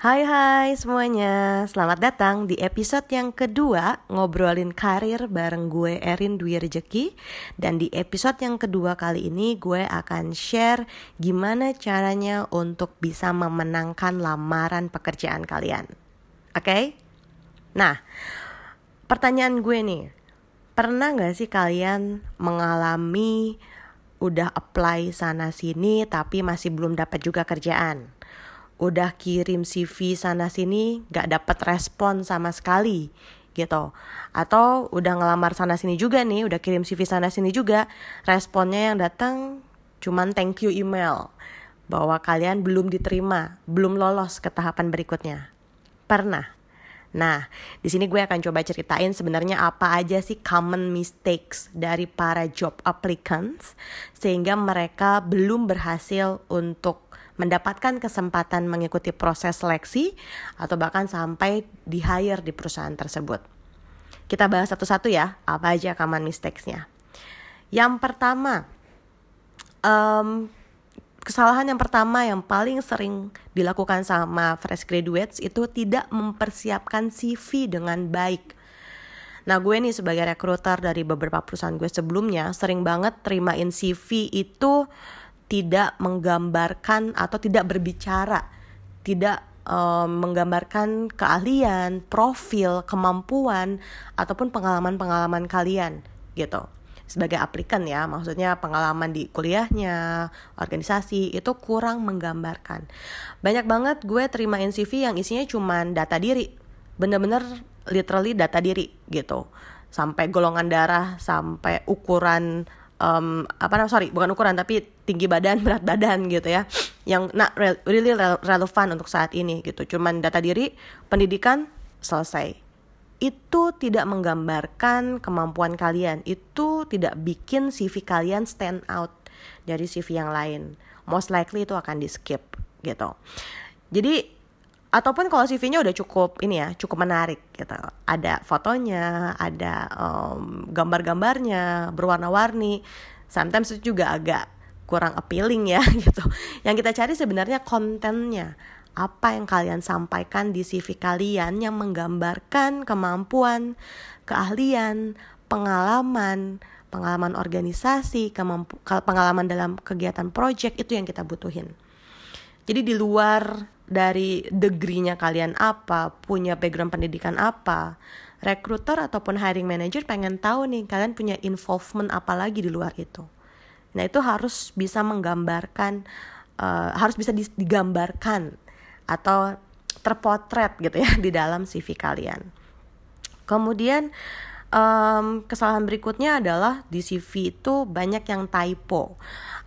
Hai hai semuanya, selamat datang di episode yang kedua ngobrolin karir bareng gue Erin Dwi Rejeki Dan di episode yang kedua kali ini gue akan share gimana caranya untuk bisa memenangkan lamaran pekerjaan kalian Oke? Okay? Nah, pertanyaan gue nih Pernah gak sih kalian mengalami udah apply sana sini tapi masih belum dapat juga kerjaan? Udah kirim CV sana sini gak dapet respon sama sekali gitu. Atau udah ngelamar sana sini juga nih udah kirim CV sana sini juga responnya yang datang cuman thank you email bahwa kalian belum diterima belum lolos ke tahapan berikutnya. Pernah. Nah, di sini gue akan coba ceritain sebenarnya apa aja sih common mistakes dari para job applicants sehingga mereka belum berhasil untuk mendapatkan kesempatan mengikuti proses seleksi atau bahkan sampai di hire di perusahaan tersebut. Kita bahas satu-satu ya, apa aja common mistakes-nya. Yang pertama, um, kesalahan yang pertama yang paling sering dilakukan sama fresh graduates itu tidak mempersiapkan CV dengan baik. Nah gue nih sebagai recruiter dari beberapa perusahaan gue sebelumnya sering banget terimain CV itu tidak menggambarkan atau tidak berbicara, tidak um, menggambarkan keahlian, profil, kemampuan ataupun pengalaman-pengalaman kalian gitu. Sebagai aplikan ya, maksudnya pengalaman di kuliahnya, organisasi itu kurang menggambarkan. Banyak banget gue terimain CV yang isinya cuma data diri, bener-bener literally data diri gitu. Sampai golongan darah, sampai ukuran um, apa namanya sorry bukan ukuran tapi tinggi badan berat badan gitu ya. Yang not really relevan untuk saat ini gitu. Cuman data diri pendidikan selesai. Itu tidak menggambarkan kemampuan kalian. Itu tidak bikin CV kalian stand out dari CV yang lain. Most likely itu akan di skip gitu. Jadi ataupun kalau CV-nya udah cukup ini ya cukup menarik gitu. Ada fotonya ada um, gambar-gambarnya berwarna-warni. Sometimes itu juga agak kurang appealing ya gitu. Yang kita cari sebenarnya kontennya. Apa yang kalian sampaikan di CV kalian yang menggambarkan kemampuan keahlian pengalaman pengalaman organisasi pengalaman dalam kegiatan project itu yang kita butuhin jadi di luar dari degree-nya kalian apa, punya background pendidikan apa, recruiter ataupun hiring manager pengen tahu nih kalian punya involvement apa lagi di luar itu. Nah itu harus bisa menggambarkan, uh, harus bisa digambarkan atau terpotret gitu ya di dalam CV kalian. Kemudian um, kesalahan berikutnya adalah di CV itu banyak yang typo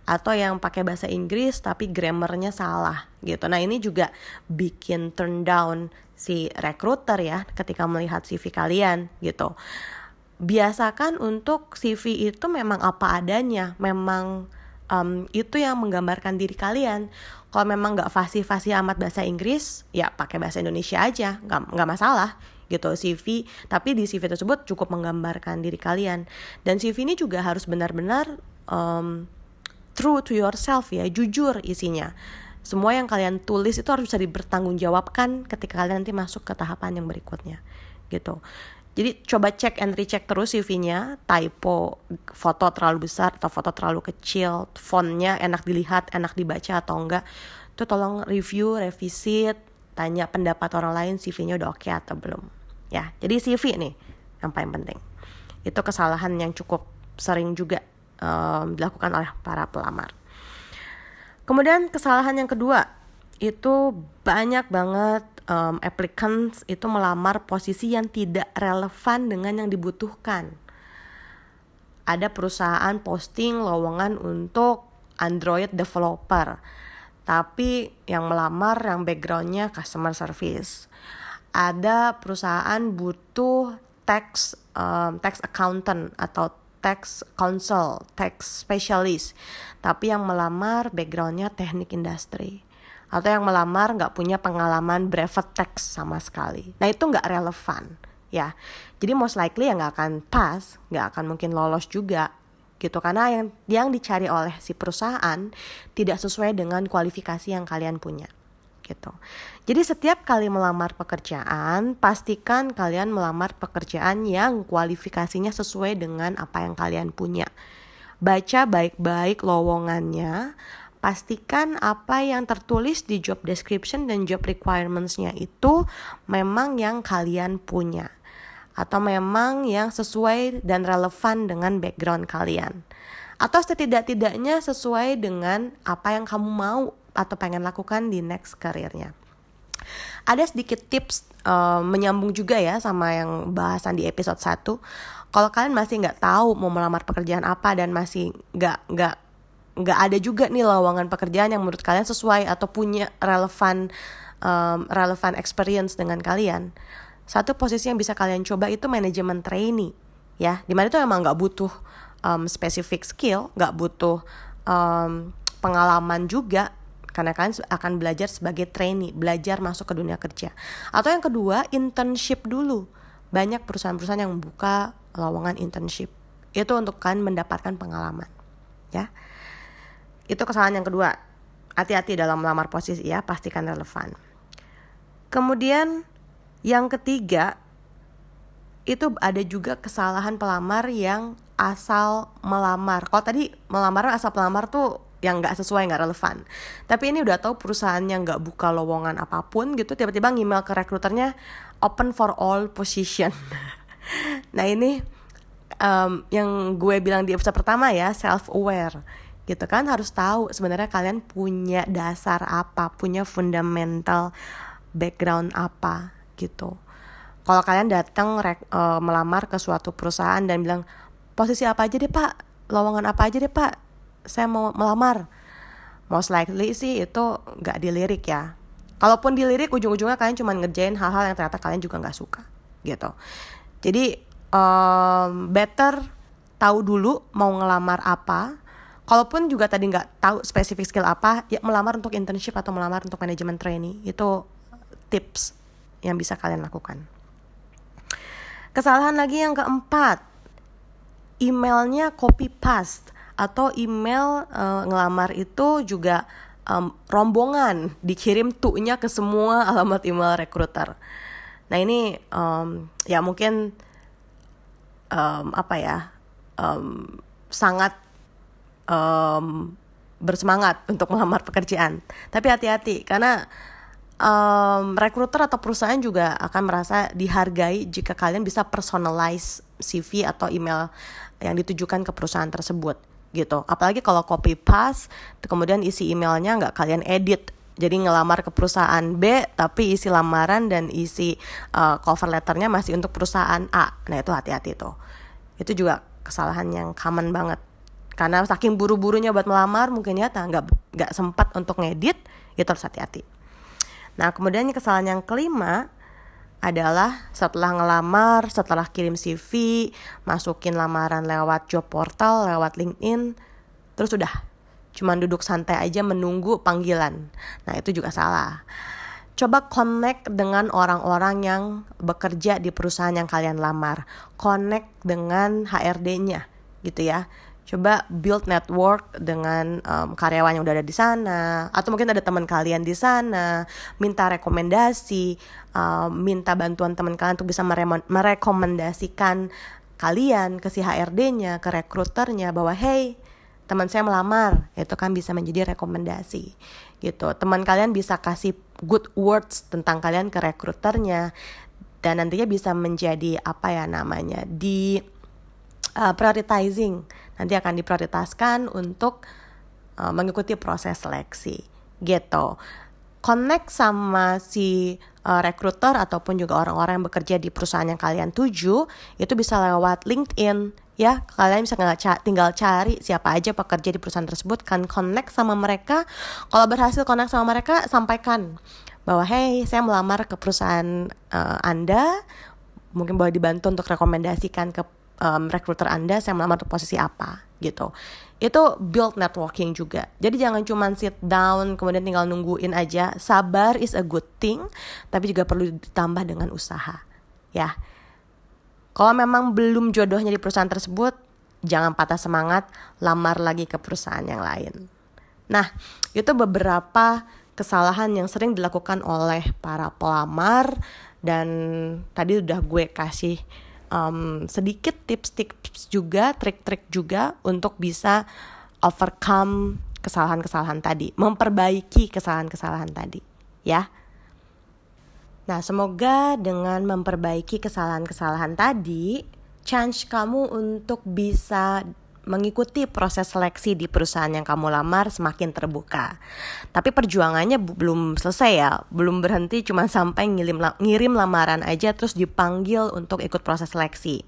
atau yang pakai bahasa Inggris tapi grammarnya salah gitu. Nah ini juga bikin turn down si recruiter ya ketika melihat CV kalian gitu. Biasakan untuk CV itu memang apa adanya, memang um, itu yang menggambarkan diri kalian. Kalau memang nggak fasih-fasih amat bahasa Inggris, ya pakai bahasa Indonesia aja, nggak nggak masalah gitu CV. Tapi di CV tersebut cukup menggambarkan diri kalian. Dan CV ini juga harus benar-benar um, true to yourself ya, jujur isinya. Semua yang kalian tulis itu harus bisa dipertanggungjawabkan ketika kalian nanti masuk ke tahapan yang berikutnya gitu. Jadi coba cek and recheck terus CV-nya, typo, foto terlalu besar atau foto terlalu kecil, fontnya enak dilihat, enak dibaca atau enggak. Itu tolong review, revisit, tanya pendapat orang lain CV-nya udah oke okay atau belum. Ya, jadi CV nih yang paling penting. Itu kesalahan yang cukup sering juga um, dilakukan oleh para pelamar. Kemudian kesalahan yang kedua itu banyak banget um, applicants itu melamar posisi yang tidak relevan dengan yang dibutuhkan. Ada perusahaan posting lowongan untuk Android developer, tapi yang melamar yang backgroundnya customer service. Ada perusahaan butuh tax um, tax accountant atau tax counsel, tax specialist, tapi yang melamar backgroundnya teknik industri atau yang melamar nggak punya pengalaman brevet tax sama sekali. Nah itu nggak relevan ya. Jadi most likely ya nggak akan pas, nggak akan mungkin lolos juga gitu karena yang yang dicari oleh si perusahaan tidak sesuai dengan kualifikasi yang kalian punya gitu. Jadi setiap kali melamar pekerjaan, pastikan kalian melamar pekerjaan yang kualifikasinya sesuai dengan apa yang kalian punya. Baca baik-baik lowongannya, pastikan apa yang tertulis di job description dan job requirements-nya itu memang yang kalian punya atau memang yang sesuai dan relevan dengan background kalian. Atau setidak-tidaknya sesuai dengan apa yang kamu mau atau pengen lakukan di next karirnya. Ada sedikit tips uh, menyambung juga ya sama yang bahasan di episode 1. Kalau kalian masih nggak tahu mau melamar pekerjaan apa dan masih nggak nggak nggak ada juga nih lowongan pekerjaan yang menurut kalian sesuai atau punya relevan um, relevan experience dengan kalian. Satu posisi yang bisa kalian coba itu manajemen trainee ya, di mana itu emang nggak butuh um, specific skill, nggak butuh um, pengalaman juga karena kalian akan belajar sebagai trainee, belajar masuk ke dunia kerja. Atau yang kedua, internship dulu. Banyak perusahaan-perusahaan yang membuka lowongan internship. Itu untuk kalian mendapatkan pengalaman. Ya. Itu kesalahan yang kedua. Hati-hati dalam melamar posisi ya, pastikan relevan. Kemudian yang ketiga, itu ada juga kesalahan pelamar yang asal melamar. Kalau tadi melamar asal pelamar tuh yang nggak sesuai nggak relevan. Tapi ini udah tahu perusahaannya nggak buka lowongan apa pun gitu tiba-tiba ngemail ke rekruternya open for all position. Nah ini um, yang gue bilang di episode pertama ya self aware gitu kan harus tahu sebenarnya kalian punya dasar apa punya fundamental background apa gitu. Kalau kalian datang uh, melamar ke suatu perusahaan dan bilang posisi apa aja deh pak? Lowongan apa aja deh pak saya mau melamar. Most likely sih itu nggak dilirik ya. Kalaupun dilirik ujung-ujungnya kalian cuma ngerjain hal-hal yang ternyata kalian juga nggak suka gitu. Jadi um, better tahu dulu mau ngelamar apa. Kalaupun juga tadi nggak tahu spesifik skill apa ya melamar untuk internship atau melamar untuk manajemen trainee. Itu tips yang bisa kalian lakukan. Kesalahan lagi yang keempat. Emailnya copy paste atau email uh, ngelamar itu juga um, rombongan dikirim tuhnya ke semua alamat email rekruter. Nah ini um, ya mungkin um, apa ya um, sangat um, bersemangat untuk melamar pekerjaan. Tapi hati-hati karena um, rekruter atau perusahaan juga akan merasa dihargai jika kalian bisa personalize CV atau email yang ditujukan ke perusahaan tersebut gitu. Apalagi kalau copy paste kemudian isi emailnya nggak kalian edit. Jadi ngelamar ke perusahaan B tapi isi lamaran dan isi uh, cover letternya masih untuk perusahaan A. Nah itu hati-hati tuh. Itu juga kesalahan yang common banget. Karena saking buru-burunya buat melamar mungkin ya nggak nggak sempat untuk ngedit itu harus hati-hati. Nah kemudian kesalahan yang kelima adalah setelah ngelamar, setelah kirim CV, masukin lamaran lewat job portal, lewat LinkedIn, terus udah cuman duduk santai aja menunggu panggilan. Nah, itu juga salah. Coba connect dengan orang-orang yang bekerja di perusahaan yang kalian lamar. Connect dengan HRD-nya gitu ya coba build network dengan um, karyawan yang udah ada di sana atau mungkin ada teman kalian di sana minta rekomendasi um, minta bantuan teman kalian untuk bisa merekomendasikan kalian ke si HRD-nya ke rekruternya bahwa hey teman saya melamar itu kan bisa menjadi rekomendasi gitu. Teman kalian bisa kasih good words tentang kalian ke rekruternya dan nantinya bisa menjadi apa ya namanya di uh, prioritizing. Nanti akan diprioritaskan untuk uh, mengikuti proses seleksi gitu. Connect sama si uh, recruiter ataupun juga orang-orang yang bekerja di perusahaan yang kalian tuju itu bisa lewat LinkedIn ya. Kalian bisa nggak tinggal cari siapa aja pekerja di perusahaan tersebut kan connect sama mereka. Kalau berhasil connect sama mereka sampaikan bahwa hey saya melamar ke perusahaan uh, anda. Mungkin boleh dibantu untuk rekomendasikan ke um, recruiter Anda saya melamar untuk posisi apa gitu. Itu build networking juga. Jadi jangan cuma sit down kemudian tinggal nungguin aja. Sabar is a good thing, tapi juga perlu ditambah dengan usaha. Ya. Kalau memang belum jodohnya di perusahaan tersebut, jangan patah semangat, lamar lagi ke perusahaan yang lain. Nah, itu beberapa kesalahan yang sering dilakukan oleh para pelamar dan tadi udah gue kasih um, sedikit tips-tips juga, trik-trik juga untuk bisa overcome kesalahan-kesalahan tadi, memperbaiki kesalahan-kesalahan tadi, ya. Nah, semoga dengan memperbaiki kesalahan-kesalahan tadi, chance kamu untuk bisa mengikuti proses seleksi di perusahaan yang kamu lamar semakin terbuka. Tapi perjuangannya belum selesai ya, belum berhenti cuma sampai ngirim, ngirim lamaran aja terus dipanggil untuk ikut proses seleksi.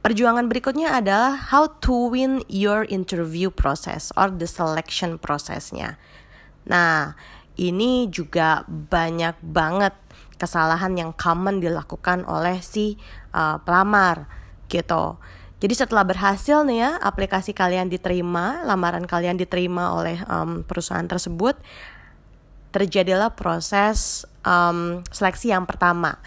Perjuangan berikutnya adalah how to win your interview process or the selection prosesnya. Nah, ini juga banyak banget kesalahan yang common dilakukan oleh si uh, pelamar gitu. Jadi setelah berhasil nih ya aplikasi kalian diterima, lamaran kalian diterima oleh um, perusahaan tersebut, terjadilah proses um, seleksi yang pertama.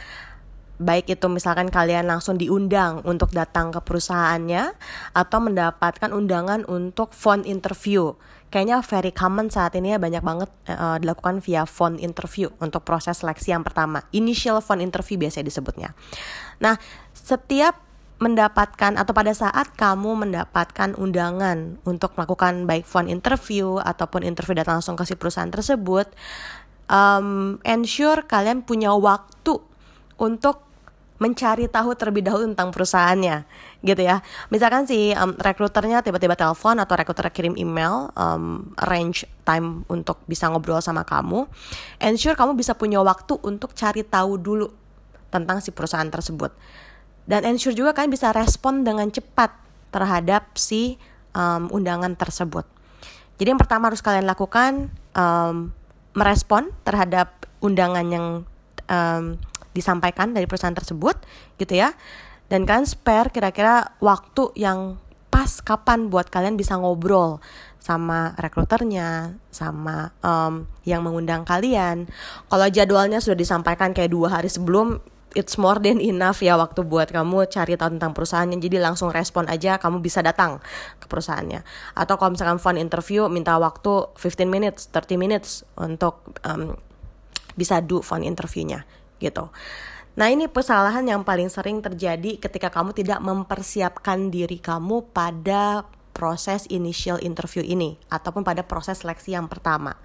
Baik itu misalkan kalian langsung diundang untuk datang ke perusahaannya atau mendapatkan undangan untuk phone interview. Kayaknya very common saat ini ya banyak banget uh, dilakukan via phone interview untuk proses seleksi yang pertama. Initial phone interview biasanya disebutnya. Nah, setiap mendapatkan atau pada saat kamu mendapatkan undangan untuk melakukan baik phone interview ataupun interview datang langsung ke si perusahaan tersebut, um, ensure kalian punya waktu untuk mencari tahu terlebih dahulu tentang perusahaannya gitu ya. Misalkan si um, rekruternya tiba-tiba telepon atau rekruter kirim email um, arrange time untuk bisa ngobrol sama kamu ensure kamu bisa punya waktu untuk cari tahu dulu tentang si perusahaan tersebut dan ensure juga kalian bisa respon dengan cepat terhadap si um, undangan tersebut. Jadi yang pertama harus kalian lakukan um, merespon terhadap undangan yang um, disampaikan dari perusahaan tersebut, gitu ya. Dan kalian spare kira-kira waktu yang pas kapan buat kalian bisa ngobrol sama rekruternya, sama um, yang mengundang kalian. Kalau jadwalnya sudah disampaikan kayak dua hari sebelum, it's more than enough ya waktu buat kamu cari tahu tentang perusahaannya. Jadi langsung respon aja kamu bisa datang ke perusahaannya. Atau kalau misalkan phone interview minta waktu 15 minutes 30 minutes untuk um, bisa do phone interviewnya gitu. Nah ini kesalahan yang paling sering terjadi ketika kamu tidak mempersiapkan diri kamu pada proses initial interview ini ataupun pada proses seleksi yang pertama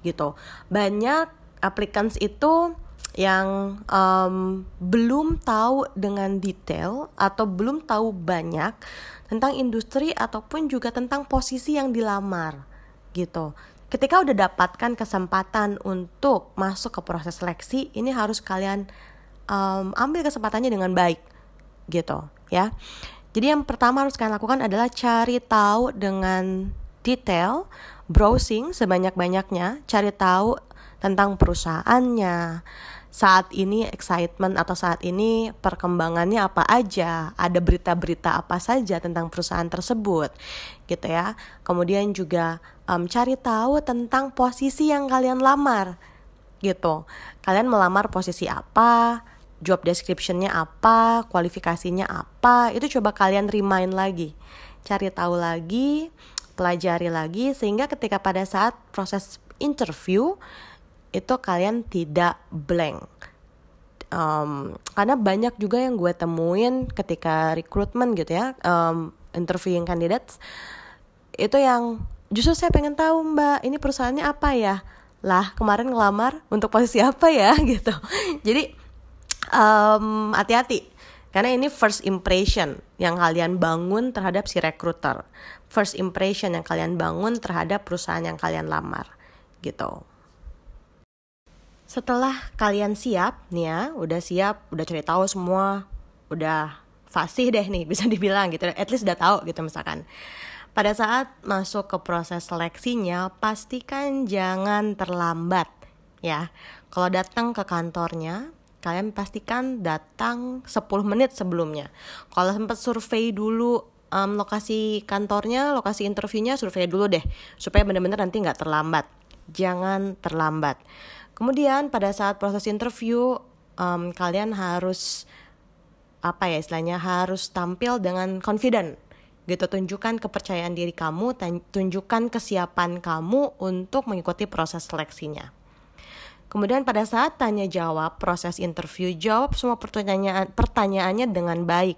gitu. Banyak applicants itu yang um, belum tahu dengan detail atau belum tahu banyak tentang industri ataupun juga tentang posisi yang dilamar gitu. Ketika udah dapatkan kesempatan untuk masuk ke proses seleksi, ini harus kalian um, ambil kesempatannya dengan baik gitu ya. Jadi yang pertama harus kalian lakukan adalah cari tahu dengan detail, browsing sebanyak-banyaknya, cari tahu tentang perusahaannya, saat ini excitement atau saat ini perkembangannya apa aja, ada berita-berita apa saja tentang perusahaan tersebut, gitu ya. Kemudian juga um, cari tahu tentang posisi yang kalian lamar, gitu. Kalian melamar posisi apa, job descriptionnya apa, kualifikasinya apa, itu coba kalian remind lagi, cari tahu lagi, pelajari lagi, sehingga ketika pada saat proses interview itu kalian tidak blank. Um, karena banyak juga yang gue temuin ketika rekrutmen gitu ya um, interviewing candidates itu yang justru saya pengen tahu mbak ini perusahaannya apa ya? Lah kemarin ngelamar untuk posisi apa ya? Gitu. Jadi um, hati-hati. Karena ini first impression yang kalian bangun terhadap si recruiter. First impression yang kalian bangun terhadap perusahaan yang kalian lamar. Gitu setelah kalian siap nih ya, udah siap, udah cari tahu semua, udah fasih deh nih bisa dibilang gitu. At least udah tahu gitu misalkan. Pada saat masuk ke proses seleksinya, pastikan jangan terlambat ya. Kalau datang ke kantornya, kalian pastikan datang 10 menit sebelumnya. Kalau sempat survei dulu um, lokasi kantornya, lokasi interviewnya, survei dulu deh supaya bener-bener nanti nggak terlambat. Jangan terlambat. Kemudian pada saat proses interview um, kalian harus apa ya istilahnya harus tampil dengan confident gitu tunjukkan kepercayaan diri kamu tunjukkan kesiapan kamu untuk mengikuti proses seleksinya Kemudian pada saat tanya jawab proses interview, jawab semua pertanyaan pertanyaannya dengan baik.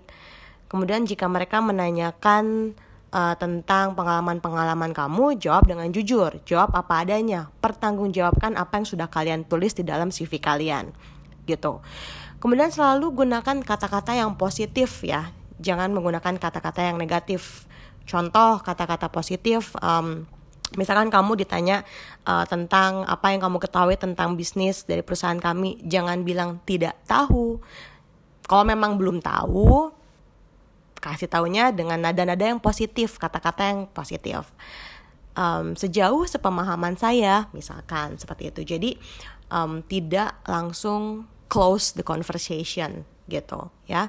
Kemudian jika mereka menanyakan uh, tentang pengalaman-pengalaman kamu, jawab dengan jujur, jawab apa adanya, pertanggungjawabkan apa yang sudah kalian tulis di dalam CV kalian, gitu. Kemudian selalu gunakan kata-kata yang positif ya, jangan menggunakan kata-kata yang negatif. Contoh kata-kata positif. Um, misalkan kamu ditanya uh, tentang apa yang kamu ketahui tentang bisnis dari perusahaan kami, jangan bilang tidak tahu. Kalau memang belum tahu, kasih taunya dengan nada-nada yang positif, kata-kata yang positif. Um, sejauh sepemahaman saya, misalkan seperti itu. Jadi um, tidak langsung close the conversation gitu ya.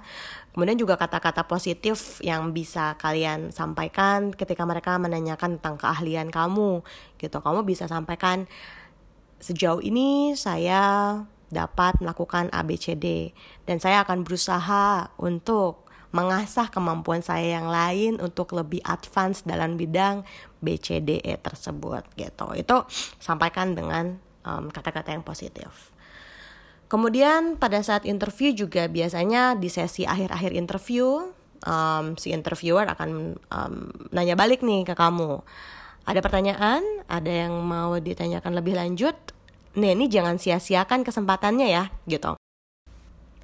Kemudian juga kata-kata positif yang bisa kalian sampaikan ketika mereka menanyakan tentang keahlian kamu gitu. Kamu bisa sampaikan sejauh ini saya dapat melakukan ABCD dan saya akan berusaha untuk mengasah kemampuan saya yang lain untuk lebih advance dalam bidang BCDE tersebut gitu. Itu sampaikan dengan kata-kata um, yang positif. Kemudian pada saat interview juga biasanya di sesi akhir-akhir interview um, si interviewer akan um, nanya balik nih ke kamu. Ada pertanyaan? Ada yang mau ditanyakan lebih lanjut? Nih, ini jangan sia-siakan kesempatannya ya, gitu.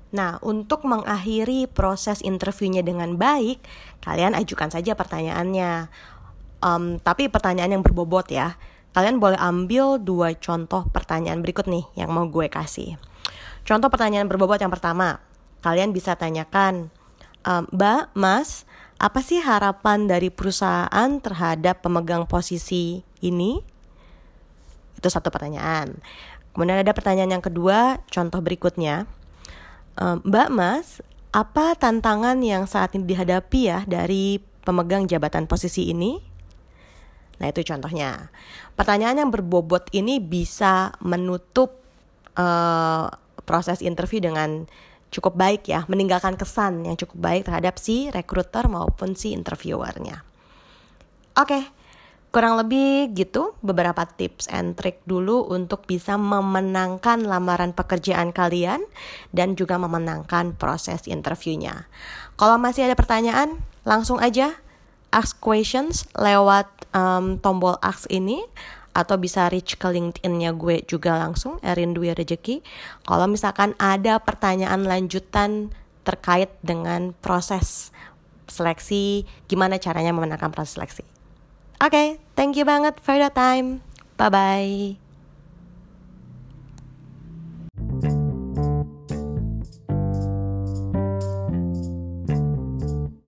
Nah, untuk mengakhiri proses interviewnya dengan baik, kalian ajukan saja pertanyaannya. Um, tapi pertanyaan yang berbobot ya. Kalian boleh ambil dua contoh pertanyaan berikut nih yang mau gue kasih. Contoh pertanyaan berbobot yang pertama, kalian bisa tanyakan, Mbak, Mas, apa sih harapan dari perusahaan terhadap pemegang posisi ini? Itu satu pertanyaan. Kemudian ada pertanyaan yang kedua, contoh berikutnya. Mbak, Mas, apa tantangan yang saat ini dihadapi ya dari pemegang jabatan posisi ini? Nah, itu contohnya. Pertanyaan yang berbobot ini bisa menutup uh, proses interview dengan cukup baik ya, meninggalkan kesan yang cukup baik terhadap si recruiter maupun si interviewernya. Oke, okay, kurang lebih gitu beberapa tips and trick dulu untuk bisa memenangkan lamaran pekerjaan kalian dan juga memenangkan proses interviewnya. Kalau masih ada pertanyaan, langsung aja ask questions lewat um, tombol ask ini atau bisa reach ke LinkedIn-nya gue juga langsung Erin Dwi Rezeki. Kalau misalkan ada pertanyaan lanjutan terkait dengan proses seleksi, gimana caranya memenangkan proses seleksi. Oke, okay, thank you banget for your time. Bye bye.